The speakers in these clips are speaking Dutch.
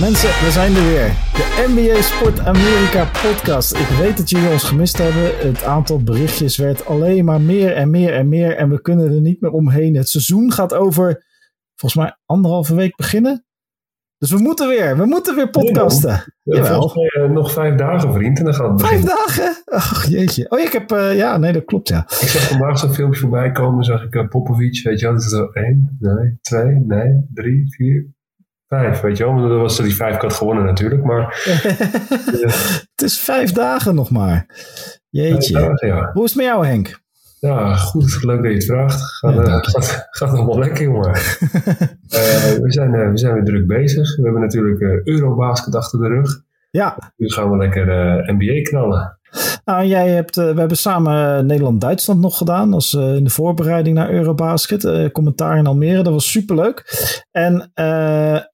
Mensen, we zijn er weer. De NBA Sport Amerika podcast. Ik weet dat jullie ons gemist hebben. Het aantal berichtjes werd alleen maar meer en meer en meer. En we kunnen er niet meer omheen. Het seizoen gaat over, volgens mij, anderhalve week beginnen. Dus we moeten weer. We moeten weer podcasten. Ja, volgens mij uh, nog vijf dagen, vriend. En dan gaat het beginnen. Vijf dagen? Ach, jeetje. Oh, ik heb... Uh, ja, nee, dat klopt, ja. Ik zag vandaag zo'n filmpje voorbij komen. Zag ik uh, Popovic. Weet je wel, dat is zo één, nee, twee, nee, drie, vier, vijf, weet je wel. Dat was die vijf had gewonnen natuurlijk, maar... het is vijf dagen nog maar. Jeetje. Dagen, ja. Hoe is het met jou, Henk? Ja, goed. Leuk dat je het vraagt. Gaat, ja, gaat, gaat allemaal lekker, jongen. uh, we, zijn, uh, we zijn weer druk bezig. We hebben natuurlijk Eurobasket achter de rug. Ja. Nu gaan we lekker NBA knallen. Nou, jij hebt, we hebben samen Nederland-Duitsland nog gedaan. als in de voorbereiding naar Eurobasket. commentaar in Almere, dat was superleuk. En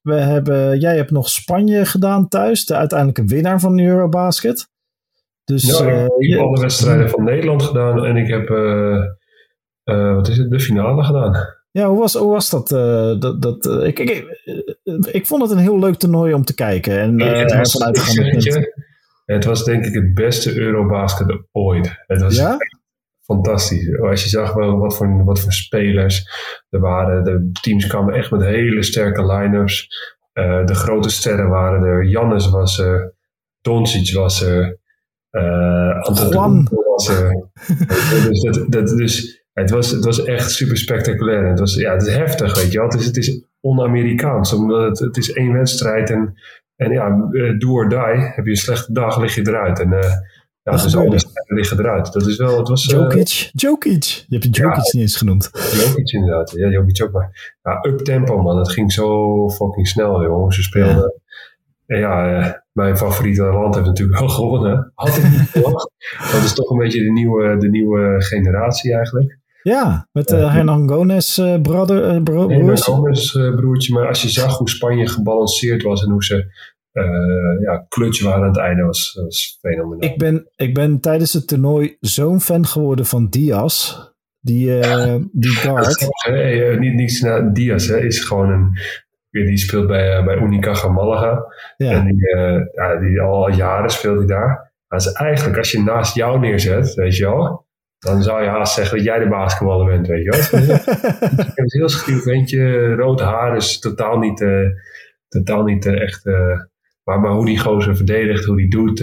we hebben, jij hebt nog Spanje gedaan thuis. De uiteindelijke winnaar van de Eurobasket. Dus, ja, ik heb alle wedstrijden van Nederland gedaan en ik heb wat is het, de finale gedaan. Ja, hoe was, hoe was dat? Uh, dat, dat ik, ik, ik vond het een heel leuk toernooi om te kijken. En, uh, het, was, het, het was denk ik het beste Eurobasket ooit. Het was ja? fantastisch. Als je zag wel wat voor, wat voor spelers er waren. De teams kwamen echt met hele sterke line-ups. Uh, de grote sterren waren er. Jannes was er. Doncic was er. Uh, Juan. Was, uh, dus, dat, dat, dus het, was, het was echt super spectaculair. Het, was, ja, het is heftig, weet je wel. Het is, het is on-Amerikaans, omdat het, het is één wedstrijd. En, en ja, uh, do or die. Heb je een slechte dag, lig je eruit. En uh, ja, dus al die liggen eruit. Dat is wel, het was... Jokic, Jokic. Je hebt Jokic ja, niet eens genoemd. Jokic inderdaad. Ja, Jokic ook maar. Ja, up tempo man. Het ging zo fucking snel, joh. Ze speelden... En ja, mijn favoriete land heeft natuurlijk wel gewonnen. Had ik niet verwacht. Dat is toch een beetje de nieuwe, de nieuwe generatie eigenlijk. Ja, met uh, Hernan Gomez uh, brother, uh, bro broers. Gomez broertje. Maar als je zag hoe Spanje gebalanceerd was en hoe ze ja, clutch waren aan het einde, was, was fenomenaal. Ik ben, ik ben tijdens het toernooi zo'n fan geworden van Diaz. Die, die guard. Hey, niet niets naar Diaz, hè, is gewoon een die speelt bij, bij Unicaja Malaga. Ja. En die, uh, ja, die al jaren speelt hij daar. Maar is eigenlijk, als je naast jou neerzet, weet je wel, dan zou je haast zeggen dat jij de basketballer bent, weet je wel. Is een heel schriel ventje, rood haar, is totaal niet, uh, totaal niet echt... maar, maar hoe die gozer verdedigt, hoe die doet,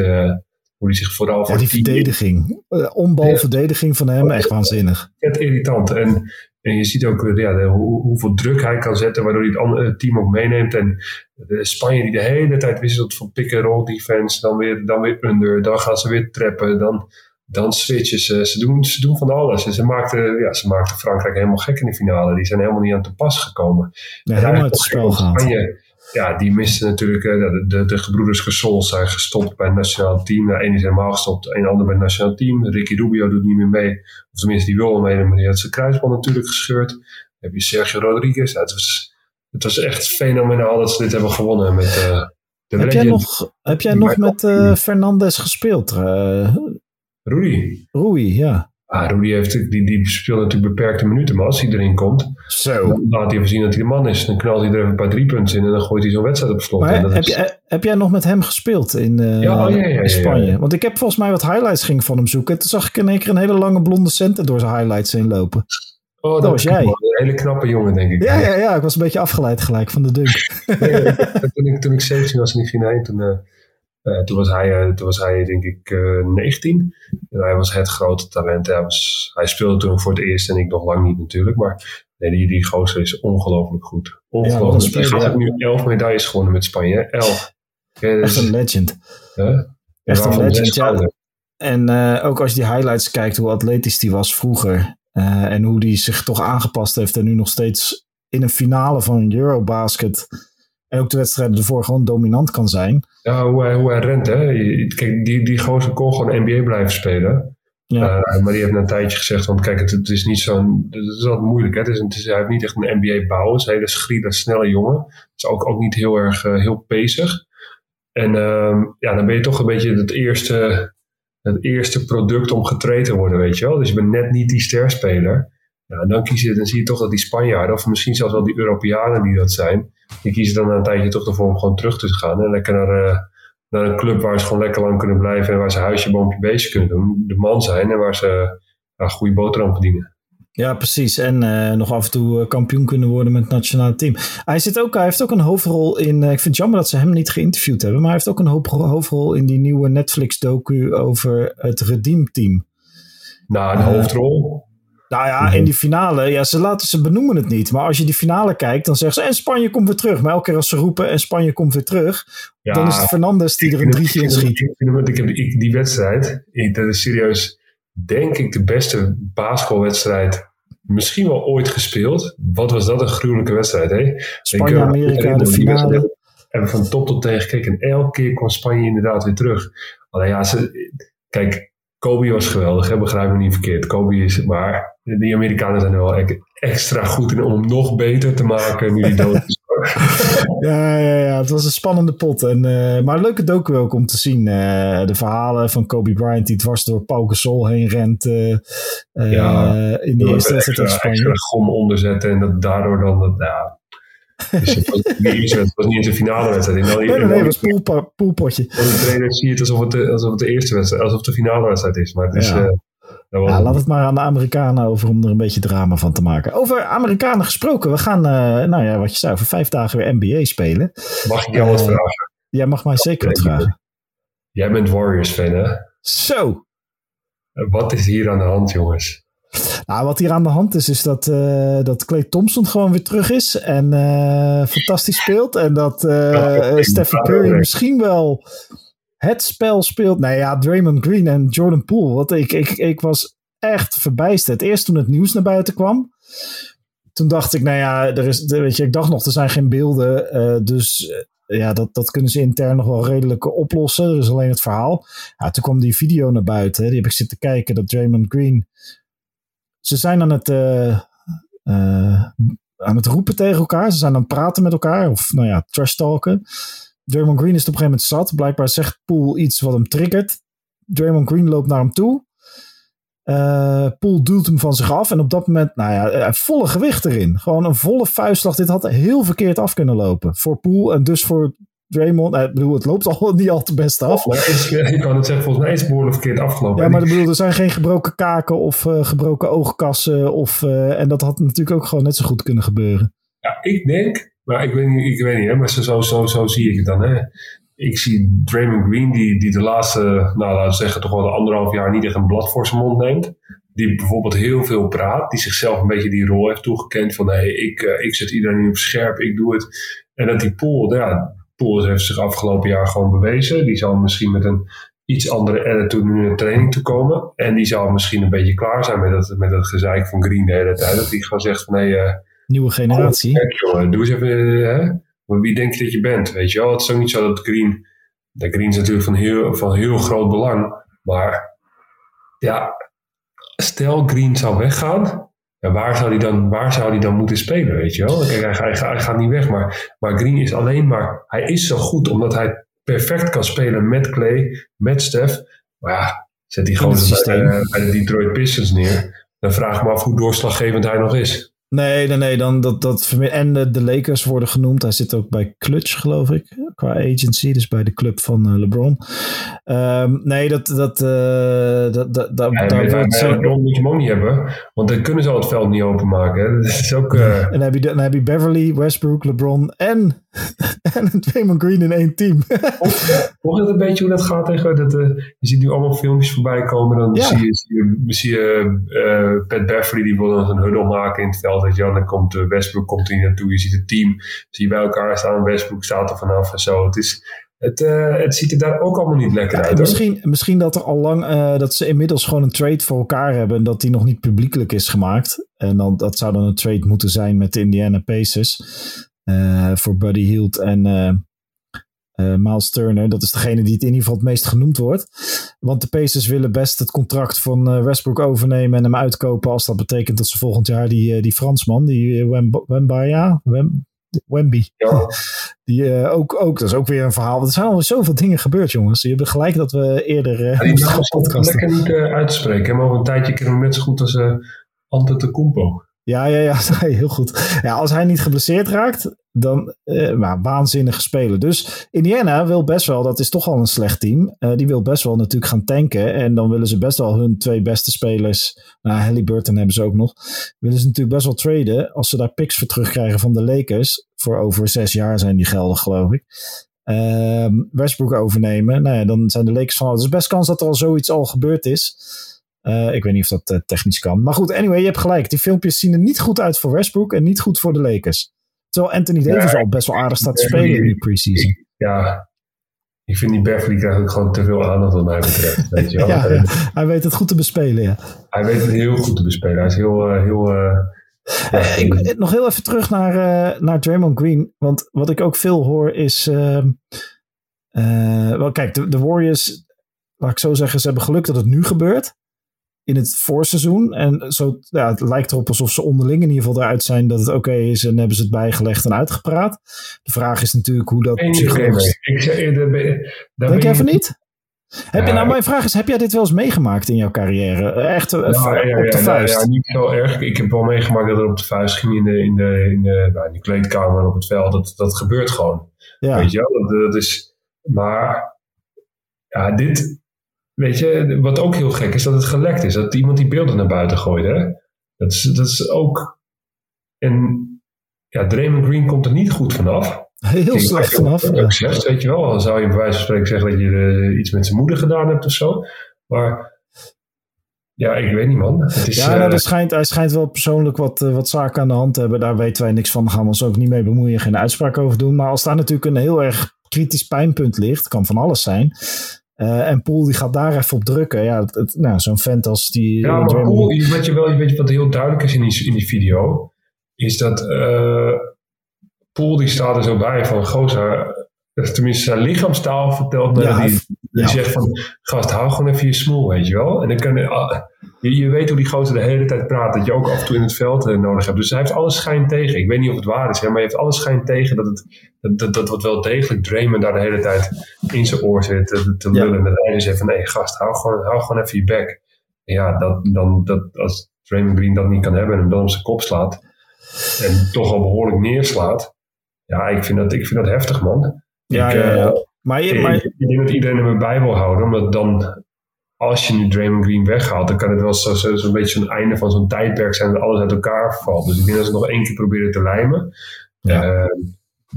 hoe die zich vooral... Ja, die verdediging, onbalverdediging van hem, echt waanzinnig. Het irritant. En en je ziet ook eh, ja, hoe, hoeveel druk hij kan zetten, waardoor hij het andere team ook meeneemt. En de Spanje die de hele tijd wisselt van pick-and-roll defense, dan weer, dan weer under, dan gaan ze weer trappen, dan, dan switchen ze. Ze doen, ze doen van alles. En ze maakten, ja, ze maakten Frankrijk helemaal gek in de finale. Die zijn helemaal niet aan te pas gekomen. Nee, helemaal uit het spel Spanje, ja, die misten natuurlijk, eh, de, de, de gebroeders Gasol zijn gestopt bij het nationale team. Nou, één is helemaal gestopt, een ander bij het nationale team. Ricky Rubio doet niet meer mee. Of tenminste, die wil wel mee, maar die had zijn kruisband natuurlijk gescheurd. Dan heb je Sergio Rodriguez. het, was, het was echt fenomenaal dat ze dit hebben gewonnen met uh, de Heb jij nog, heb jij nog met uh, Fernandes gespeeld? Uh, Rui. Rui, ja. Ah, Rudy heeft, die, die speelt natuurlijk beperkte minuten, maar als hij erin komt, Zo. dan laat hij even zien dat hij de man is. Dan knalt hij er even een paar drie punten in en dan gooit hij zo'n wedstrijd op slot. Maar heb, is... je, heb jij nog met hem gespeeld in, uh, ja, ja, ja, in Spanje? Want ik heb volgens mij wat highlights ging van hem zoeken. Toen zag ik in één keer een hele lange blonde center door zijn highlights heen lopen. Oh, dat, dat was jij. Een hele knappe jongen, denk ik. Ja, ja, ja, ik was een beetje afgeleid gelijk van de dunk. toen, ik, toen ik 17 was en ik ging heen, toen... Uh, uh, toen, was hij, uh, toen was hij, denk ik, uh, 19. En hij was het grote talent. Hij, was, hij speelde toen voor het eerst en ik nog lang niet natuurlijk. Maar nee, die, die gozer is ongelooflijk goed. Ongelooflijk. Ja, hij heeft nu elf medailles gewonnen met Spanje. Elf. Ja, Echt een legend. Echt een legend, ja. En ook als je die highlights kijkt, hoe atletisch die was vroeger. en hoe die zich toch aangepast heeft en nu nog steeds in een finale van Eurobasket en ook de wedstrijden ervoor gewoon dominant kan zijn. Ja, hoe hij, hoe hij rent, hè. Kijk, die, die gozer kon gewoon NBA blijven spelen. Ja. Uh, maar die heeft na een tijdje gezegd, want kijk, het, het is niet zo'n, het is altijd moeilijk, hè. Het is, het is, hij heeft niet echt een NBA-bouw, het is een hele schriele, snelle jongen. Het is ook, ook niet heel erg, uh, heel pezig. En uh, ja, dan ben je toch een beetje het eerste, het eerste product om getraind te worden, weet je wel. Dus je bent net niet die sterspeler. Ja, en dan, kiezen, dan zie je toch dat die Spanjaarden, of misschien zelfs wel die Europeanen die dat zijn, die kiezen dan na een tijdje toch ervoor om gewoon terug te gaan en lekker naar, naar een club waar ze gewoon lekker lang kunnen blijven en waar ze huisje, boompje, beestje kunnen doen. De man zijn en waar ze ja, goede boterham verdienen. Ja, precies. En uh, nog af en toe uh, kampioen kunnen worden met het nationale team. Hij, zit ook, hij heeft ook een hoofdrol in. Uh, ik vind het jammer dat ze hem niet geïnterviewd hebben. Maar hij heeft ook een hoofdrol in die nieuwe Netflix-docu over het Redeem Team. Nou, een hoofdrol. Nou ja, in die finale, ja, ze laten ze benoemen het niet. Maar als je die finale kijkt, dan zeggen ze: en Spanje komt weer terug. Maar elke keer als ze roepen en Spanje komt weer terug, ja, dan is het Fernandes die er een drietje in schiet. Ik, ik, ik heb die, die wedstrijd, dat is serieus denk ik de beste basketbalwedstrijd misschien wel ooit gespeeld. Wat was dat een gruwelijke wedstrijd, hè? Spanje-Amerika, de finale. Hebben van top tot tegen gekeken. En elke keer kwam Spanje inderdaad weer terug. Alleen ja, ze, kijk, Kobe was geweldig, hè? begrijp me niet verkeerd. Kobe is, maar die Amerikanen zijn wel extra goed in om hem nog beter te maken nu hij dood is. ja, ja, ja, het was een spannende pot. En, uh, maar een leuke docu ook om te zien. Uh, de verhalen van Kobe Bryant die dwars door Pau Gasol heen rent. Uh, ja, in de eerste wedstrijd Spanje. Extra gom onderzetten en dat daardoor dan... Dat, ja, dus het was, het was niet eens een finale wedstrijd. Nee, nee, nee, het was een poolpotje. de trainer zie je het alsof het, de, alsof het de eerste wedstrijd, alsof het de finale wedstrijd is. Maar het is... Ja. Ja, laat het maar aan de Amerikanen over om er een beetje drama van te maken. Over Amerikanen gesproken, we gaan, uh, nou ja, wat je zei, over vijf dagen weer NBA spelen. Mag ik jou wat uh, vragen? Jij mag mij zeker wat vragen. Jij bent Warriors-fan, hè? Zo! Wat is hier aan de hand, jongens? Nou, wat hier aan de hand is, is dat, uh, dat Clay Thompson gewoon weer terug is en fantastisch speelt. En dat Stephen Curry misschien wel het spel speelt. Nou ja, Draymond Green en Jordan Poole. Wat ik, ik, ik was echt verbijsterd. Eerst toen het nieuws naar buiten kwam. Toen dacht ik, nou ja, er is, weet je, ik dacht nog, er zijn geen beelden. Uh, dus uh, ja, dat, dat kunnen ze intern nog wel redelijk oplossen. Er is alleen het verhaal. Ja, toen kwam die video naar buiten. Die heb ik zitten kijken. Dat Draymond Green. Ze zijn aan het. Uh, aan het roepen tegen elkaar. Ze zijn aan het praten met elkaar. Of nou ja, trash talken. Draymond Green is op een gegeven moment zat. Blijkbaar zegt Poole iets wat hem triggert. Draymond Green loopt naar hem toe. Uh, Poole duwt hem van zich af. En op dat moment, nou ja, eh, volle gewicht erin. Gewoon een volle vuistslag. Dit had heel verkeerd af kunnen lopen. Voor Poole en dus voor Draymond. Nou, ik bedoel, het loopt al niet al te best af. is, ik kan het zeggen, volgens mij is het behoorlijk verkeerd afgelopen. Ja, maar ik bedoel, er zijn geen gebroken kaken of uh, gebroken oogkassen. Of, uh, en dat had natuurlijk ook gewoon net zo goed kunnen gebeuren. Ja, ik denk maar ik weet niet, ik weet niet hè, maar zo, zo, zo zie ik het dan. Hè. Ik zie Draymond Green, die, die de laatste, nou laten we zeggen, toch wel de anderhalf jaar niet echt een blad voor zijn mond neemt. Die bijvoorbeeld heel veel praat, die zichzelf een beetje die rol heeft toegekend van hé, hey, ik, uh, ik zet iedereen op scherp, ik doe het. En dat die Pool, ja, Pool heeft zich afgelopen jaar gewoon bewezen. Die zal misschien met een iets andere attitude nu in training toe komen. En die zal misschien een beetje klaar zijn met dat, met dat gezeik van Green de hele tijd. Dat hij gewoon zegt van hé, hey, uh, Nieuwe generatie. Oh, jongen, doe eens even, hè? Maar wie denk je dat je bent? Weet je wel, het is ook niet zo dat Green. De Green is natuurlijk van heel, van heel groot belang. Maar ja, stel Green zou weggaan. Ja, waar, zou die dan, waar zou hij dan moeten spelen, weet je wel? Kijk, hij, hij, hij, gaat niet weg, maar, maar Green is alleen maar... Hij is zo goed omdat hij perfect kan spelen met Clay, met Steph. Maar ja, zet hij gewoon bij, bij de Detroit Pistons neer. Dan vraag ik me af hoe doorslaggevend hij nog is. Nee, nee, nee. Dan dat, dat, en de, de Lakers worden genoemd. Hij zit ook bij Clutch, geloof ik. Qua agency. Dus bij de club van uh, LeBron. Um, nee, dat... dat, uh, dat, dat, dat ja, daar wordt zo... LeBron moet je hem ook niet hebben. Want dan kunnen ze al het veld niet openmaken. Dat is ook... Uh... En dan heb, je, dan heb je Beverly, Westbrook, LeBron en, en Draymond Green in één team. Volg het een beetje hoe dat gaat tegen... Dat, je ziet nu allemaal filmpjes voorbij komen. Dan ja. zie je, zie je, zie je Pat Beverly die wil dan een huddle maken in het veld dat Jan, dan komt Westbrook komt er naartoe. Je ziet het team, zie je bij elkaar staan. Westbrook staat er vanaf zo. Het is, het, uh, het, ziet er daar ook allemaal niet lekker uit. Misschien, misschien dat er al lang uh, dat ze inmiddels gewoon een trade voor elkaar hebben en dat die nog niet publiekelijk is gemaakt. En dan, dat zou dan een trade moeten zijn met de Indiana Pacers. Uh, voor Buddy Hield en uh, Miles Turner, dat is degene die het in ieder geval het meest genoemd wordt. Want de Pacers willen best het contract van Westbrook overnemen en hem uitkopen. Als dat betekent dat ze volgend jaar die, die Fransman, die Wembaya, Wem, Wemby, ja. die ook, ook, dat is ook weer een verhaal. Er zijn al zoveel dingen gebeurd, jongens. Je hebt gelijk dat we eerder. Uh, ja, die naam lekker niet uit te spreken. Maar over een tijdje kunnen we net zo goed als Antetokounmpo. Ja, ja, ja, heel goed. Ja, als hij niet geblesseerd raakt, dan eh, maar waanzinnige spelen. Dus Indiana wil best wel, dat is toch al een slecht team. Uh, die wil best wel natuurlijk gaan tanken. En dan willen ze best wel hun twee beste spelers. Nou, Halliburton hebben ze ook nog. Willen ze natuurlijk best wel traden. Als ze daar picks voor terugkrijgen van de Lakers. Voor over zes jaar zijn die geldig, geloof ik. Uh, Westbrook overnemen. Nou ja, dan zijn de Lakers van. Het is best kans dat er al zoiets al gebeurd is. Uh, ik weet niet of dat uh, technisch kan. Maar goed, anyway, je hebt gelijk. Die filmpjes zien er niet goed uit voor Westbrook en niet goed voor de Lakers. Terwijl Anthony Davis ja, al best wel aardig staat te spelen in de preseason. Ja, ik vind die Beverly krijgt ook gewoon te veel aandacht wat mij betreft. Weet je wel? ja, ja, hij weet het goed te bespelen, ja. Hij weet het heel goed te bespelen. Hij is heel... Uh, heel ja, ik, nog heel even terug naar, naar Draymond Green. Want wat ik ook veel hoor is... Ehm, wel, kijk, de, de Warriors... Laat ik zo zeggen, ze hebben geluk dat het nu gebeurt in het voorseizoen. En zo, ja, het lijkt erop alsof ze onderling in ieder geval eruit zijn dat het oké is en hebben ze het bijgelegd en uitgepraat. De vraag is natuurlijk hoe dat psychologisch... Denk jij van niet? Heb je, nou, mijn vraag is, heb jij dit wel eens meegemaakt in jouw carrière? Echt nou, ja, op de vuist? Nou, ja, niet zo erg. Ik heb wel meegemaakt dat er op de vuist ging in de, in de, in de, nou, in de kleedkamer op het veld. Dat, dat gebeurt gewoon. Ja. Weet je wel? Dat, dat is, maar ja, dit, Weet je, wat ook heel gek is, dat het gelekt is. Dat iemand die beelden naar buiten gooit. Hè? Dat, is, dat is ook. En ja, Draymond Green komt er niet goed vanaf. Heel slecht vanaf. Succes, weet je wel. Dan zou je bij wijze van spreken zeggen dat je uh, iets met zijn moeder gedaan hebt of zo. Maar ja, ik weet niet, man. Het is, ja, nou, uh, schijnt, hij schijnt wel persoonlijk wat, uh, wat zaken aan de hand te hebben. Daar weten wij niks van. Daar gaan we ons ook niet mee bemoeien. Geen uitspraak over doen. Maar als daar natuurlijk een heel erg kritisch pijnpunt ligt, kan van alles zijn. Uh, en Poel die gaat daar even op drukken. Ja, het, nou, zo'n vent als die. Ja, maar Poel, weet je wel, weet wat heel duidelijk is in die, in die video, is dat uh, Poel die staat er zo bij van gozer, tenminste zijn lichaamstaal vertelt me ja, die, die zegt van gast hou gewoon even je smoel, weet je wel. En dan kan je, je weet hoe die gozer de hele tijd praat, dat je ook af en toe in het veld uh, nodig hebt. Dus hij heeft alles schijn tegen. Ik weet niet of het waar is, hè, maar hij heeft alles schijn tegen dat het dat, dat, dat wat wel degelijk Draymond daar de hele tijd in zijn oor zit te, te lullen. Ja. En hij zegt van nee gast, hou gewoon, hou gewoon even je bek. ja, dat, dan, dat, als Draymond Green dat niet kan hebben en hem dan op zijn kop slaat en toch al behoorlijk neerslaat. Ja, ik vind dat, ik vind dat heftig man. Ja, ik, ja, ja. Uh, maar, je, maar... Ik, ik denk dat iedereen hem bij wil houden, omdat dan als je nu Draymond Green weghaalt, dan kan het wel zo'n zo, zo beetje zo'n einde van zo'n tijdperk zijn dat alles uit elkaar valt. Dus ik denk dat ze nog één keer proberen te lijmen. Ja. Uh,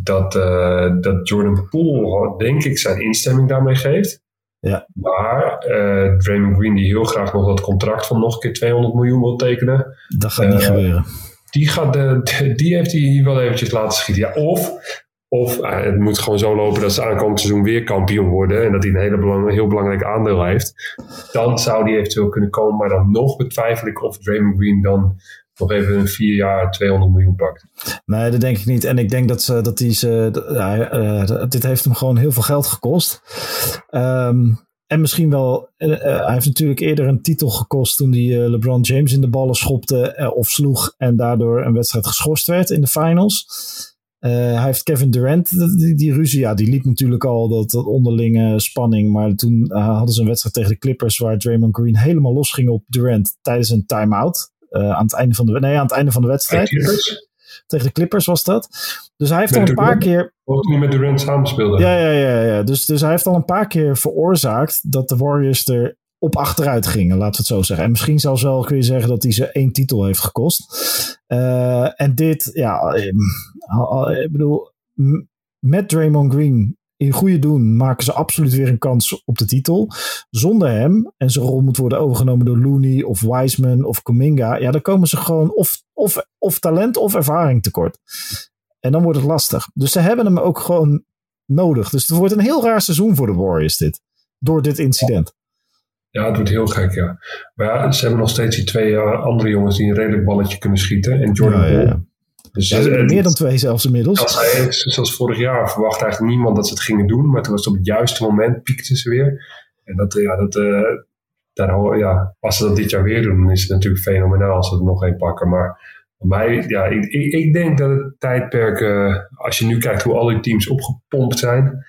dat, uh, dat Jordan Poole, denk ik, zijn instemming daarmee geeft. Ja. Maar uh, Draymond Green, die heel graag nog dat contract van nog een keer 200 miljoen wil tekenen. Dat gaat niet gebeuren. Die, gaat de, die heeft hij wel eventjes laten schieten. Ja, of of uh, het moet gewoon zo lopen dat ze aankomend seizoen weer kampioen worden. En dat hij een hele belang, heel belangrijk aandeel heeft. Dan zou die eventueel kunnen komen. Maar dan nog betwijfel ik of Draymond Green dan nog even een vier jaar 200 miljoen pakt. Nee, dat denk ik niet. En ik denk dat, ze, dat die ze, uh, dit heeft hem gewoon heel veel geld gekost. Um, en misschien wel, uh, hij heeft natuurlijk eerder een titel gekost toen hij LeBron James in de ballen schopte of sloeg en daardoor een wedstrijd geschorst werd in de finals. Uh, hij heeft Kevin Durant, die, die, ruzie, ja, die liep natuurlijk al, dat, dat onderlinge spanning. Maar toen uh, hadden ze een wedstrijd tegen de Clippers waar Draymond Green helemaal los ging op Durant tijdens een time-out. Uh, aan, het einde van de, nee, aan het einde van de wedstrijd. Tegen de Clippers was dat. Dus hij heeft met al een paar keer. Of niet met Durant samenspeelde. Ja, ja, ja. ja. Dus, dus hij heeft al een paar keer veroorzaakt dat de Warriors er op achteruit gingen, laten we het zo zeggen. En misschien zelfs wel kun je zeggen dat hij ze één titel heeft gekost. Uh, en dit, ja, ik bedoel, met Draymond Green in goede doen maken ze absoluut weer een kans op de titel. Zonder hem, en zijn rol moet worden overgenomen door Looney of Wiseman of Kuminga, ja, dan komen ze gewoon of, of, of talent of ervaring tekort. En dan wordt het lastig. Dus ze hebben hem ook gewoon nodig. Dus het wordt een heel raar seizoen voor de Warriors dit. Door dit incident. Ja, het wordt heel gek, ja. Maar ja, ze hebben nog steeds die twee uh, andere jongens die een redelijk balletje kunnen schieten. En Jordan ja. Dus, ze meer dan twee zelfs inmiddels. Hij, zoals vorig jaar verwachtte eigenlijk niemand dat ze het gingen doen. Maar toen was het op het juiste moment, piekten ze weer. En dat, ja, dat, uh, daar, ja, als ze dat dit jaar weer doen, dan is het natuurlijk fenomenaal als ze er nog één pakken. Maar voor mij, ja, ik, ik, ik denk dat het tijdperk, uh, als je nu kijkt hoe al die teams opgepompt zijn,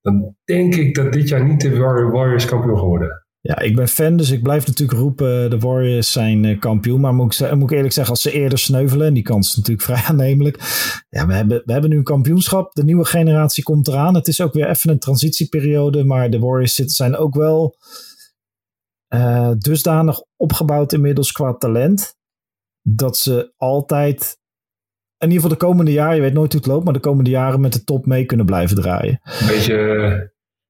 dan denk ik dat dit jaar niet de Warriors kampioen geworden. Ja, ik ben fan, dus ik blijf natuurlijk roepen: de Warriors zijn uh, kampioen. Maar moet ik, moet ik eerlijk zeggen, als ze eerder sneuvelen, en die kans is natuurlijk vrij aannemelijk. Ja, we hebben, we hebben nu een kampioenschap. De nieuwe generatie komt eraan. Het is ook weer even een transitieperiode. Maar de Warriors zijn ook wel uh, dusdanig opgebouwd inmiddels qua talent. Dat ze altijd in ieder geval de komende jaren, je weet nooit hoe het loopt, maar de komende jaren met de top mee kunnen blijven draaien. Een beetje,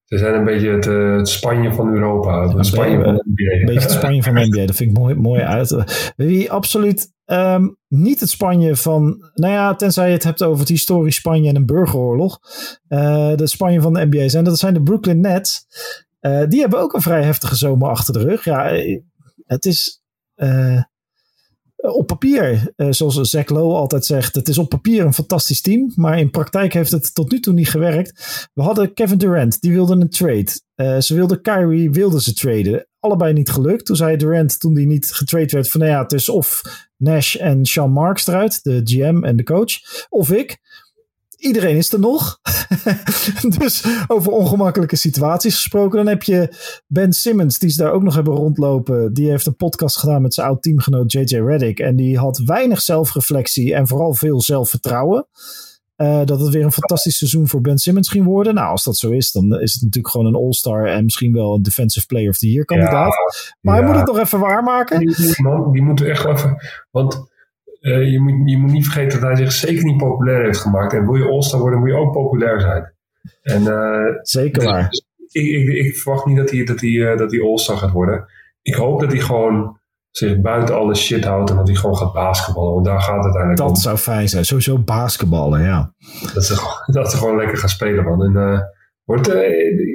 ze zijn een beetje het, het Spanje van Europa. Het Spanje van de NBA. Een beetje het Spanje van de NBA, dat vind ik mooi, mooi uit. Wie absoluut um, niet het Spanje van, nou ja, tenzij je het hebt over het historisch Spanje en een burgeroorlog. Uh, de Spanje van de NBA zijn, dat zijn de Brooklyn Nets. Uh, die hebben ook een vrij heftige zomer achter de rug. Ja, het is eh, op papier, uh, zoals Zach Lowe altijd zegt, het is op papier een fantastisch team, maar in praktijk heeft het tot nu toe niet gewerkt. We hadden Kevin Durant, die wilde een trade. Uh, ze wilden Kyrie, wilden ze traden. Allebei niet gelukt. Toen zei Durant, toen die niet getrade werd, van nou ja, het is of Nash en Sean Marks eruit, de GM en de coach, of ik iedereen is er nog. dus over ongemakkelijke situaties gesproken. Dan heb je Ben Simmons, die ze daar ook nog hebben rondlopen. Die heeft een podcast gedaan met zijn oud teamgenoot JJ Reddick. En die had weinig zelfreflectie en vooral veel zelfvertrouwen. Uh, dat het weer een fantastisch seizoen voor Ben Simmons ging worden. Nou, als dat zo is, dan is het natuurlijk gewoon een all-star en misschien wel een Defensive Player of the Year kandidaat. maar hij moet het nog even waarmaken. Die, man, die moet echt even. Want uh, je, moet, je moet niet vergeten dat hij zich zeker niet populair heeft gemaakt. En wil je All-Star worden, moet je ook populair zijn. En, uh, zeker waar. Dus, ik, ik, ik, verwacht niet dat hij, dat hij, uh, dat hij All-Star gaat worden. Ik hoop dat hij gewoon zich buiten alle shit houdt en dat hij gewoon gaat basketballen. Want daar gaat het uiteindelijk dat om. Dat zou fijn zijn. Sowieso basketballen, ja. Dat ze, dat ze gewoon lekker gaan spelen, man. En, wordt,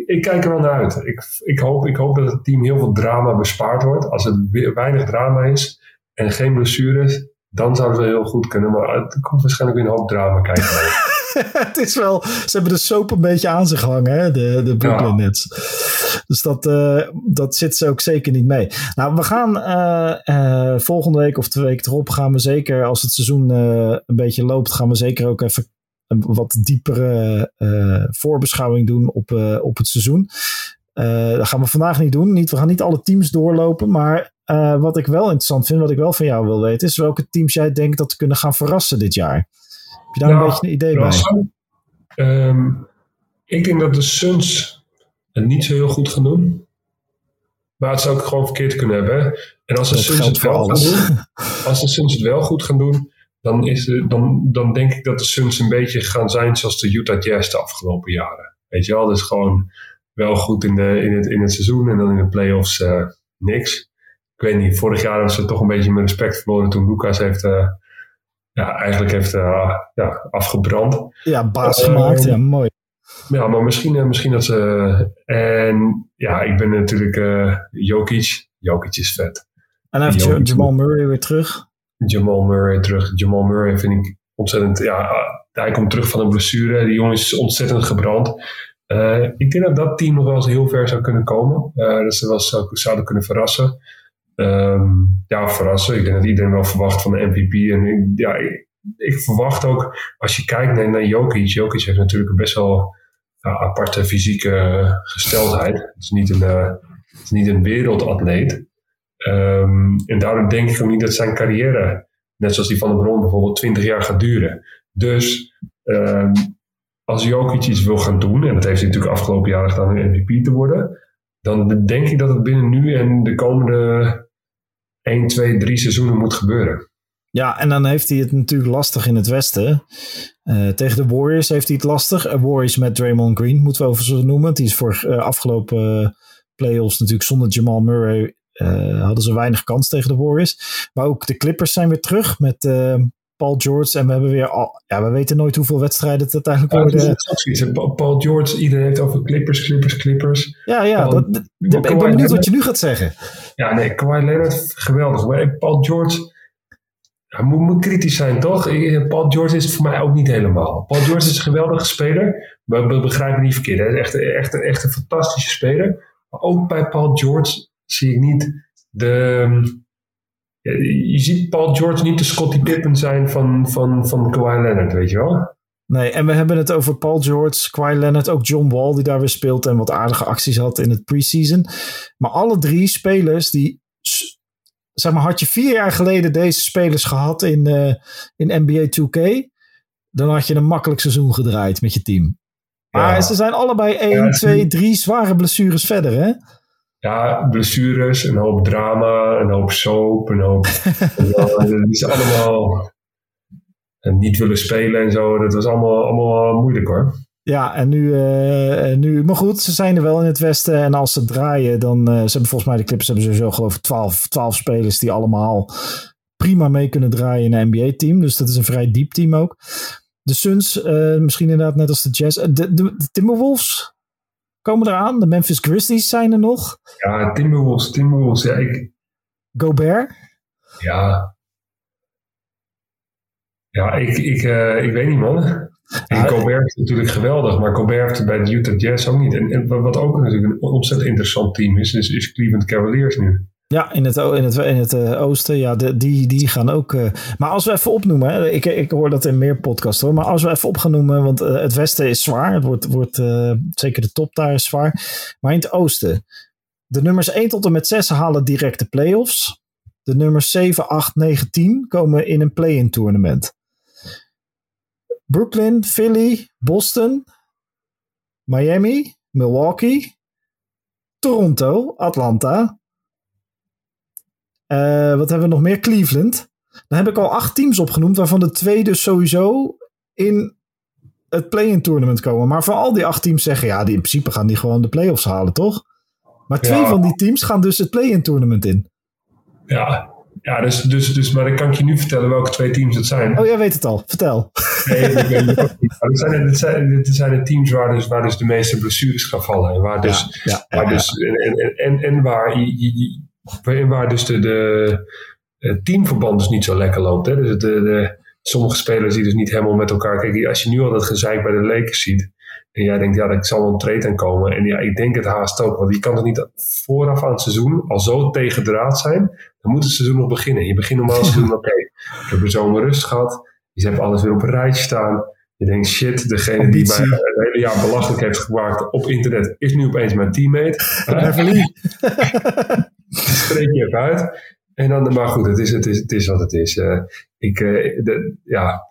ik kijk er wel naar uit. Ik, ik, hoop, ik hoop dat het team heel veel drama bespaard wordt. Als het weinig drama is en geen blessures, dan zou het wel heel goed kunnen. Maar het komt waarschijnlijk weer een hoop drama kijken. het is wel, ze hebben de soap een beetje aan zich hangen, hè? de, de Brooklyn Nets. Dus dat, uh, dat zit ze ook zeker niet mee. Nou, we gaan uh, uh, volgende week of twee weken erop gaan we zeker, als het seizoen een beetje loopt, gaan we zeker ook even een wat diepere voorbeschouwing doen op, op het seizoen. Dat gaan we vandaag niet doen. Niet, we gaan niet alle teams doorlopen, maar uh, wat ik wel interessant vind, wat ik wel van jou wil weten, is welke teams jij denkt dat kunnen gaan verrassen dit jaar. Heb je daar een beetje een idee bij? Um, ik denk dat de Suns het niet zo heel goed gaan doen. Maar het zou ook gewoon verkeerd kunnen hebben. En als de, Suns het, wel gaan doen, als de Suns het wel goed gaan doen, dan, is de, dan, dan denk ik dat de Suns een beetje gaan zijn zoals de Utah Jazz de afgelopen jaren. Weet je wel, dus gewoon wel goed in, de, in, het, in het seizoen en dan in de playoffs uh, niks ik weet niet, vorig jaar hebben ze toch een beetje mijn respect verloren toen Lucas heeft, uh, ja, eigenlijk heeft uh, ja, afgebrand. Ja, baas gemaakt, ja, mooi. Ja, maar misschien, misschien dat ze. En ja, ik ben natuurlijk Jokic. Jokic is vet. En hij heeft Jamal Murray weer terug. Jamal Murray terug. Jamal Murray vind ik ontzettend. Ja, hij komt terug van een blessure. Die jongen is ontzettend gebrand. Uh, ik denk dat dat team nog wel eens heel ver zou kunnen komen. Uh, dat ze wel zou, zouden kunnen verrassen. Um, ja, verrassen. Ik denk dat iedereen wel verwacht van de MVP. En ja, ik, verwacht ook, als je kijkt naar, Jokic. Jokic heeft natuurlijk een best wel aparte fysieke gesteldheid. Het is niet een, uh, is niet een wereldatleet. Um, en daarom denk ik ook niet dat zijn carrière, net zoals die van de Bron, bijvoorbeeld 20 jaar gaat duren. Dus um, als Jokic iets wil gaan doen, en dat heeft hij natuurlijk afgelopen jaren gedaan om MVP te worden, dan denk ik dat het binnen nu en de komende 1, 2, 3 seizoenen moet gebeuren. Ja, en dan heeft hij het natuurlijk lastig in het Westen. Uh, tegen de Warriors heeft hij het lastig. Uh, Warriors met Draymond Green, moeten we over zo noemen. Die is voor uh, afgelopen playoffs natuurlijk zonder Jamal Murray. hadden ze weinig kans tegen de Warriors. Maar ook de Clippers zijn weer terug met Paul George. En we hebben weer al, ja, we weten nooit hoeveel wedstrijden het uiteindelijk worden. Paul George, iedereen heeft over Clippers, Clippers, Clippers. Ja, ja, dat, ik ben benieuwd wat je nu gaat zeggen. Ja, nee, Kawhi Leonard, geweldig. Maar Paul George, hij moet, moet kritisch zijn, toch? Paul George is voor mij ook niet helemaal. Paul George is een geweldige speler, maar we begrijpen niet verkeerd. Hij is echt, echt, echt een fantastische speler. Maar ook bij Paul George zie ik niet de je ziet Paul George niet de Scottie Pippen zijn van, van, van Kawhi Leonard, weet je wel? Nee, en we hebben het over Paul George, Kawhi Leonard, ook John Wall die daar weer speelt en wat aardige acties had in het preseason. Maar alle drie spelers die, zeg maar, had je vier jaar geleden deze spelers gehad in, uh, in NBA 2K, dan had je een makkelijk seizoen gedraaid met je team. Maar ze zijn allebei 1, 2, 3 zware blessures verder, hè? Ja, blessures, een hoop drama, een hoop soap, een hoop... Het is allemaal niet willen spelen en zo. Dat was allemaal, allemaal moeilijk hoor. Ja, en nu, uh, nu, maar goed, ze zijn er wel in het Westen. En als ze draaien, dan. Uh, ze hebben volgens mij de Clippers hebben sowieso geloof ik 12, 12 spelers die allemaal prima mee kunnen draaien in een NBA-team. Dus dat is een vrij diep team ook. De Suns, uh, misschien inderdaad net als de Jazz. De, de, de, Timberwolves komen eraan. De Memphis Grizzlies zijn er nog. Ja, Timberwolves, Timberwolves. Ja, ik... Gobert. Ja, ja, ik, ik, uh, ik weet niet, man. En Colbert is natuurlijk geweldig, maar heeft bij de Utah Jazz ook niet. En, en, wat ook natuurlijk een ontzettend interessant team is, is, is Cleveland Cavaliers nu. Ja, in het, in het, in het uh, oosten, ja, die, die gaan ook. Uh, maar als we even opnoemen, ik, ik hoor dat in meer podcasts hoor, maar als we even op gaan noemen, want uh, het westen is zwaar, het wordt, wordt zeker de top daar is zwaar. Maar in het oosten, de nummers 1 tot en met 6 halen direct de playoffs. De nummers 7, 8, 9, 10 komen in een play-in tournament. Brooklyn, Philly, Boston, Miami, Milwaukee, Toronto, Atlanta. Uh, wat hebben we nog meer? Cleveland. Dan heb ik al acht teams opgenoemd, waarvan de twee dus sowieso in het play-in tournament komen. Maar van al die acht teams zeggen, ja, die in principe gaan die gewoon de playoffs halen, toch? Maar twee van die teams gaan dus het play-in tournament in. Ja, ja, dus, dus, dus, maar ik kan je nu vertellen welke twee teams het zijn. Oh, jij weet het al. Vertel. Nee, ik weet het ook niet. het zijn, het zijn, het zijn de teams waar dus, waar dus de meeste blessures gaan vallen. En waar dus, ja, ja, waar dus, en, en, en, waar, je, waar dus de, de teamverband dus niet zo lekker loopt. Hè? Dus de, de, sommige spelers die dus niet helemaal met elkaar... Kijk, als je nu al dat gezeik bij de Lakers ziet... En jij denkt, ja, er zal wel een trade aan komen. En ja, ik denk het haast ook. Want je kan toch niet vooraf aan het seizoen al zo tegendraad zijn. Dan moet het seizoen nog beginnen. Je begint normaal seizoen, oké, okay, ik heb een zomer rust gehad. Je hebt alles weer op een rijtje staan. Je denkt, shit, degene die mij het hele jaar belachelijk heeft gemaakt op internet, is nu opeens mijn teammate. Spreek je even uit. En dan, maar goed, het is, het is, het is wat het is. Uh, ik, uh, de, ja,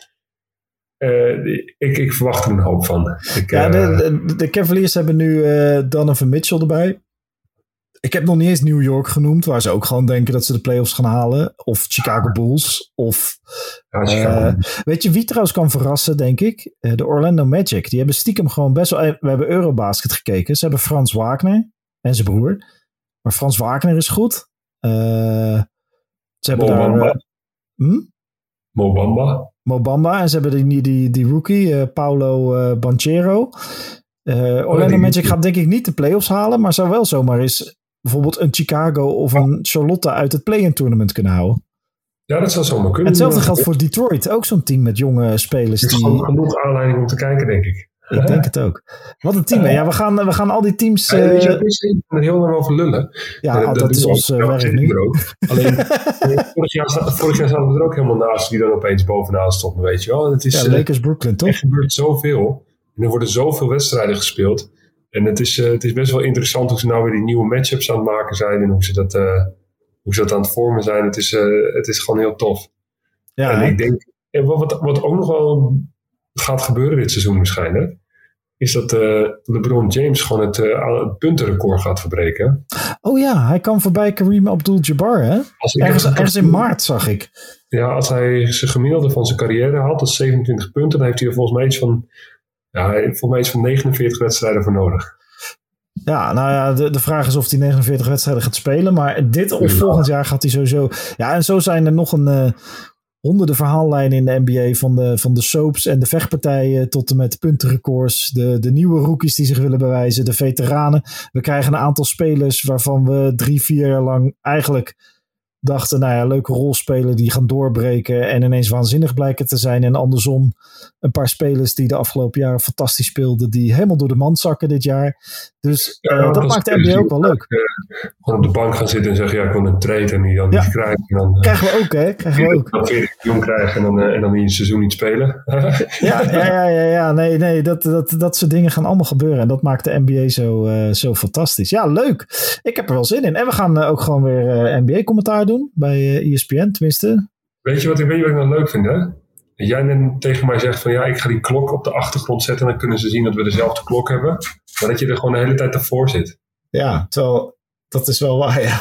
uh, ik, ik, verwacht er een hoop van. Ik, ja, de, de, de, Cavaliers hebben nu Donovan Mitchell erbij. Ik heb nog niet eens New York genoemd, waar ze ook gewoon denken dat ze de playoffs gaan halen. Of Chicago Bulls. Of, ja, weet je wie trouwens kan verrassen, denk ik? de Orlando Magic. Die hebben stiekem gewoon best wel... We hebben Eurobasket gekeken. Ze hebben Frans Wagner en zijn broer. Maar Frans Wagner is goed. ze hebben Mobamba. daar... Hm? Mobamba. Mobamba. En ze hebben die, die, die rookie, Paulo uh, Banchero. Uh, Orlando Magic gaat denk ik niet de playoffs halen, maar zou wel zomaar eens bijvoorbeeld een Chicago of een Charlotte uit het play-in tournament kunnen houden. Ja, dat zou zomaar kunnen. Hetzelfde geldt voor Detroit. Ook zo'n team met jonge spelers. Er is die... genoeg aanleiding om te kijken, denk ik. Ik denk het ook. Wat een team. Ja, we gaan, we gaan al die teams. Ja, uh, er heel lang over lullen. Ja, uh, dat, dat, is ons uh, werk nu. Alleen, vorig, jaar, vorig jaar zaten we er ook helemaal naast die dan opeens bovenaan stonden, weet je wel. Het is, ja, Lakers Brooklyn, toch? Er gebeurt zoveel. En er worden zoveel wedstrijden gespeeld. En het is, het is best wel interessant hoe ze nou weer die nieuwe matchups aan het maken zijn. En hoe ze dat, hoe ze dat aan het vormen zijn. Het is, het is gewoon heel tof. Ja, en ik denk, en wat, wat ook nog wel gaat gebeuren dit seizoen waarschijnlijk, is dat uh, LeBron James gewoon het, uh, het, puntenrecord gaat verbreken. Oh ja, hij kan voorbij Kareem Abdul-Jabbar, hè? Ergens, ergens in maart zag ik. Ja, als hij zijn gemiddelde van zijn carrière had, dat is 27 punten, dan heeft hij er volgens mij iets van, ja, volgens mij iets van 49 wedstrijden voor nodig. Ja, nou ja, de, de vraag is of hij 49 wedstrijden gaat spelen. Maar dit of volgend jaar gaat hij sowieso. Ja, en zo zijn er nog een, uh, honderden verhaallijnen in de NBA. Van de, van de soaps en de vechtpartijen tot en met puntenrecords. De, de nieuwe rookies die zich willen bewijzen. De veteranen. We krijgen een aantal spelers waarvan we drie, vier jaar lang eigenlijk dachten, nou ja, leuke rolspelers die gaan doorbreken en ineens waanzinnig blijken te zijn. En andersom, een paar spelers die de afgelopen jaren fantastisch speelden, die helemaal door de mand zakken dit jaar. Dus uh, dat maakt de NBA ook wel leuk. gewoon op de bank gaan zitten en zeggen, ja, ik wil een trade en die dan niet krijgen. Dan, krijgen we ook, hè? Krijgen we ook. Dan 40 miljoen krijgen en dan, en dan in het seizoen niet spelen. ja, ja, ja, ja, ja, nee, nee, dat, dat, dat soort dingen gaan allemaal gebeuren. En dat maakt de NBA zo, zo fantastisch. Ja, leuk. Ik heb er wel zin in. En we gaan ook gewoon weer NBA-commentaar doen bij ESPN, tenminste. Weet je wat, weet je wat ik nou leuk vind, hè? jij net tegen mij zegt van ja, ik ga die klok op de achtergrond zetten en dan kunnen ze zien dat we dezelfde klok hebben. Maar dat je er gewoon de hele tijd ervoor zit. Ja, terwijl dat is wel waar, ja.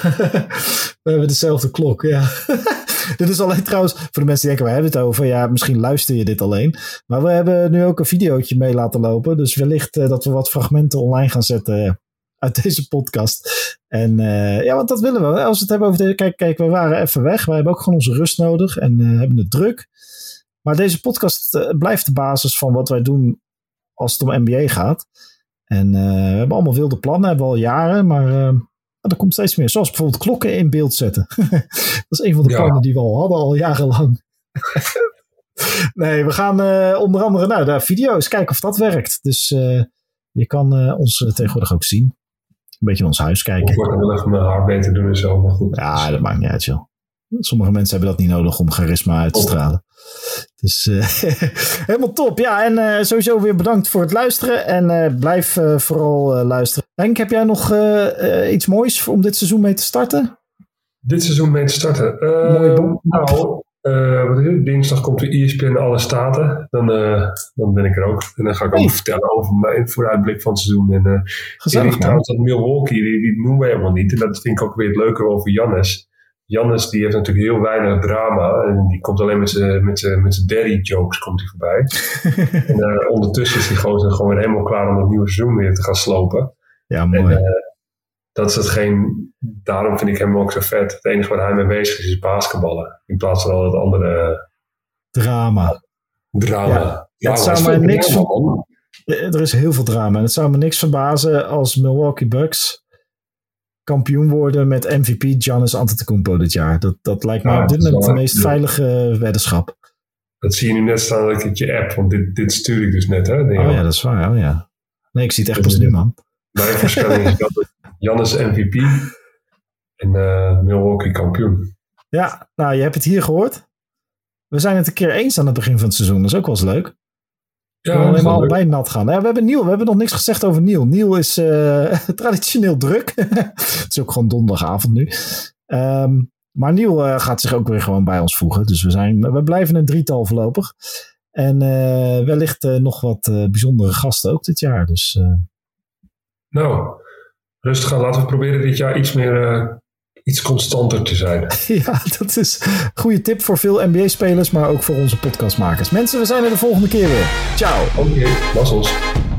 we hebben dezelfde klok, ja. dit is alleen trouwens, voor de mensen die denken, we hebben het over, ja, misschien luister je dit alleen. Maar we hebben nu ook een videootje mee laten lopen. Dus wellicht uh, dat we wat fragmenten online gaan zetten uit deze podcast. En uh, ja, want dat willen we. Als we het hebben over. Kijk, kijk, we waren even weg. Wij hebben ook gewoon onze rust nodig en hebben het druk. Maar deze podcast blijft de basis van wat wij doen als het om NBA gaat. En uh, we hebben allemaal wilde plannen, hebben we al jaren, maar uh, er komt steeds meer. Zoals bijvoorbeeld klokken in beeld zetten. dat is een van de ja. plannen die we al hadden, al jarenlang. nee, we gaan onder andere naar de video's kijken of dat werkt. Dus je kan ons tegenwoordig ook zien. Een beetje in ons huis kijken. Of ik wel even mijn haar beter doen en zo, maar goed. Ja, dat maakt niet uit, joh. Sommige mensen hebben dat niet nodig om charisma uit te stralen. Dus uh, helemaal top. Ja, en uh, sowieso weer bedankt voor het luisteren. En uh, blijf vooral luisteren. Henk, heb jij nog iets moois om dit seizoen mee te starten? Dit seizoen mee te starten? Mooie boek. Nou, wat is het? Dinsdag komt de ESPN Alle Staten. Dan, dan ben ik er ook. En dan ga ik ook vertellen over mijn vooruitblik van het seizoen. En, Gezellig, trouwens, dat Milwaukee, die, die noemen wij helemaal niet. En dat vind ik ook weer het leuke over Jannes. Jannes die heeft natuurlijk heel weinig drama. En die komt alleen met zijn met met daddy jokes komt hij voorbij. en uh, ondertussen is hij gewoon, gewoon weer helemaal klaar om het nieuwe seizoen weer te gaan slopen. Ja, mooi. En, uh, dat is hetgeen, daarom vind ik hem ook zo vet. Het enige waar hij mee bezig is, is basketballen. In plaats van al het andere... Drama. Drama. Ja, het zou me niks van... Er is heel veel drama. En het zou me niks verbazen als Milwaukee Bucks kampioen worden met MVP Giannis Antetokounmpo dit jaar. Dat, dat lijkt me ja, op dit moment de meest veilige weddenschap. Dat zie je nu net staan dat ik het je app, want dit, dit stuur ik dus net. Hè, oh ja, dat is waar. Oh ja. Nee, ik zie het echt pas nu, man. Mijn voorspelling is dat Giannis MVP en uh, Milwaukee kampioen. Ja, nou, je hebt het hier gehoord. We zijn het een keer eens aan het begin van het seizoen. Dat is ook wel eens leuk. Ja, we helemaal allebei nat gaan. Ja, we hebben Niel, we hebben nog niks gezegd over Niel. Niel is uh, traditioneel druk. het is ook gewoon donderdagavond nu. Um, maar Niel uh, gaat zich ook weer gewoon bij ons voegen. Dus we, zijn, we blijven een drietal voorlopig. En uh, wellicht nog wat bijzondere gasten ook dit jaar. Dus, Nou, rustig aan. Laten we proberen dit jaar iets meer iets constanter te zijn. Ja, dat is een goede tip voor veel NBA-spelers, maar ook voor onze podcastmakers. Mensen, we zijn er de volgende keer weer. Ciao. Oké, okay,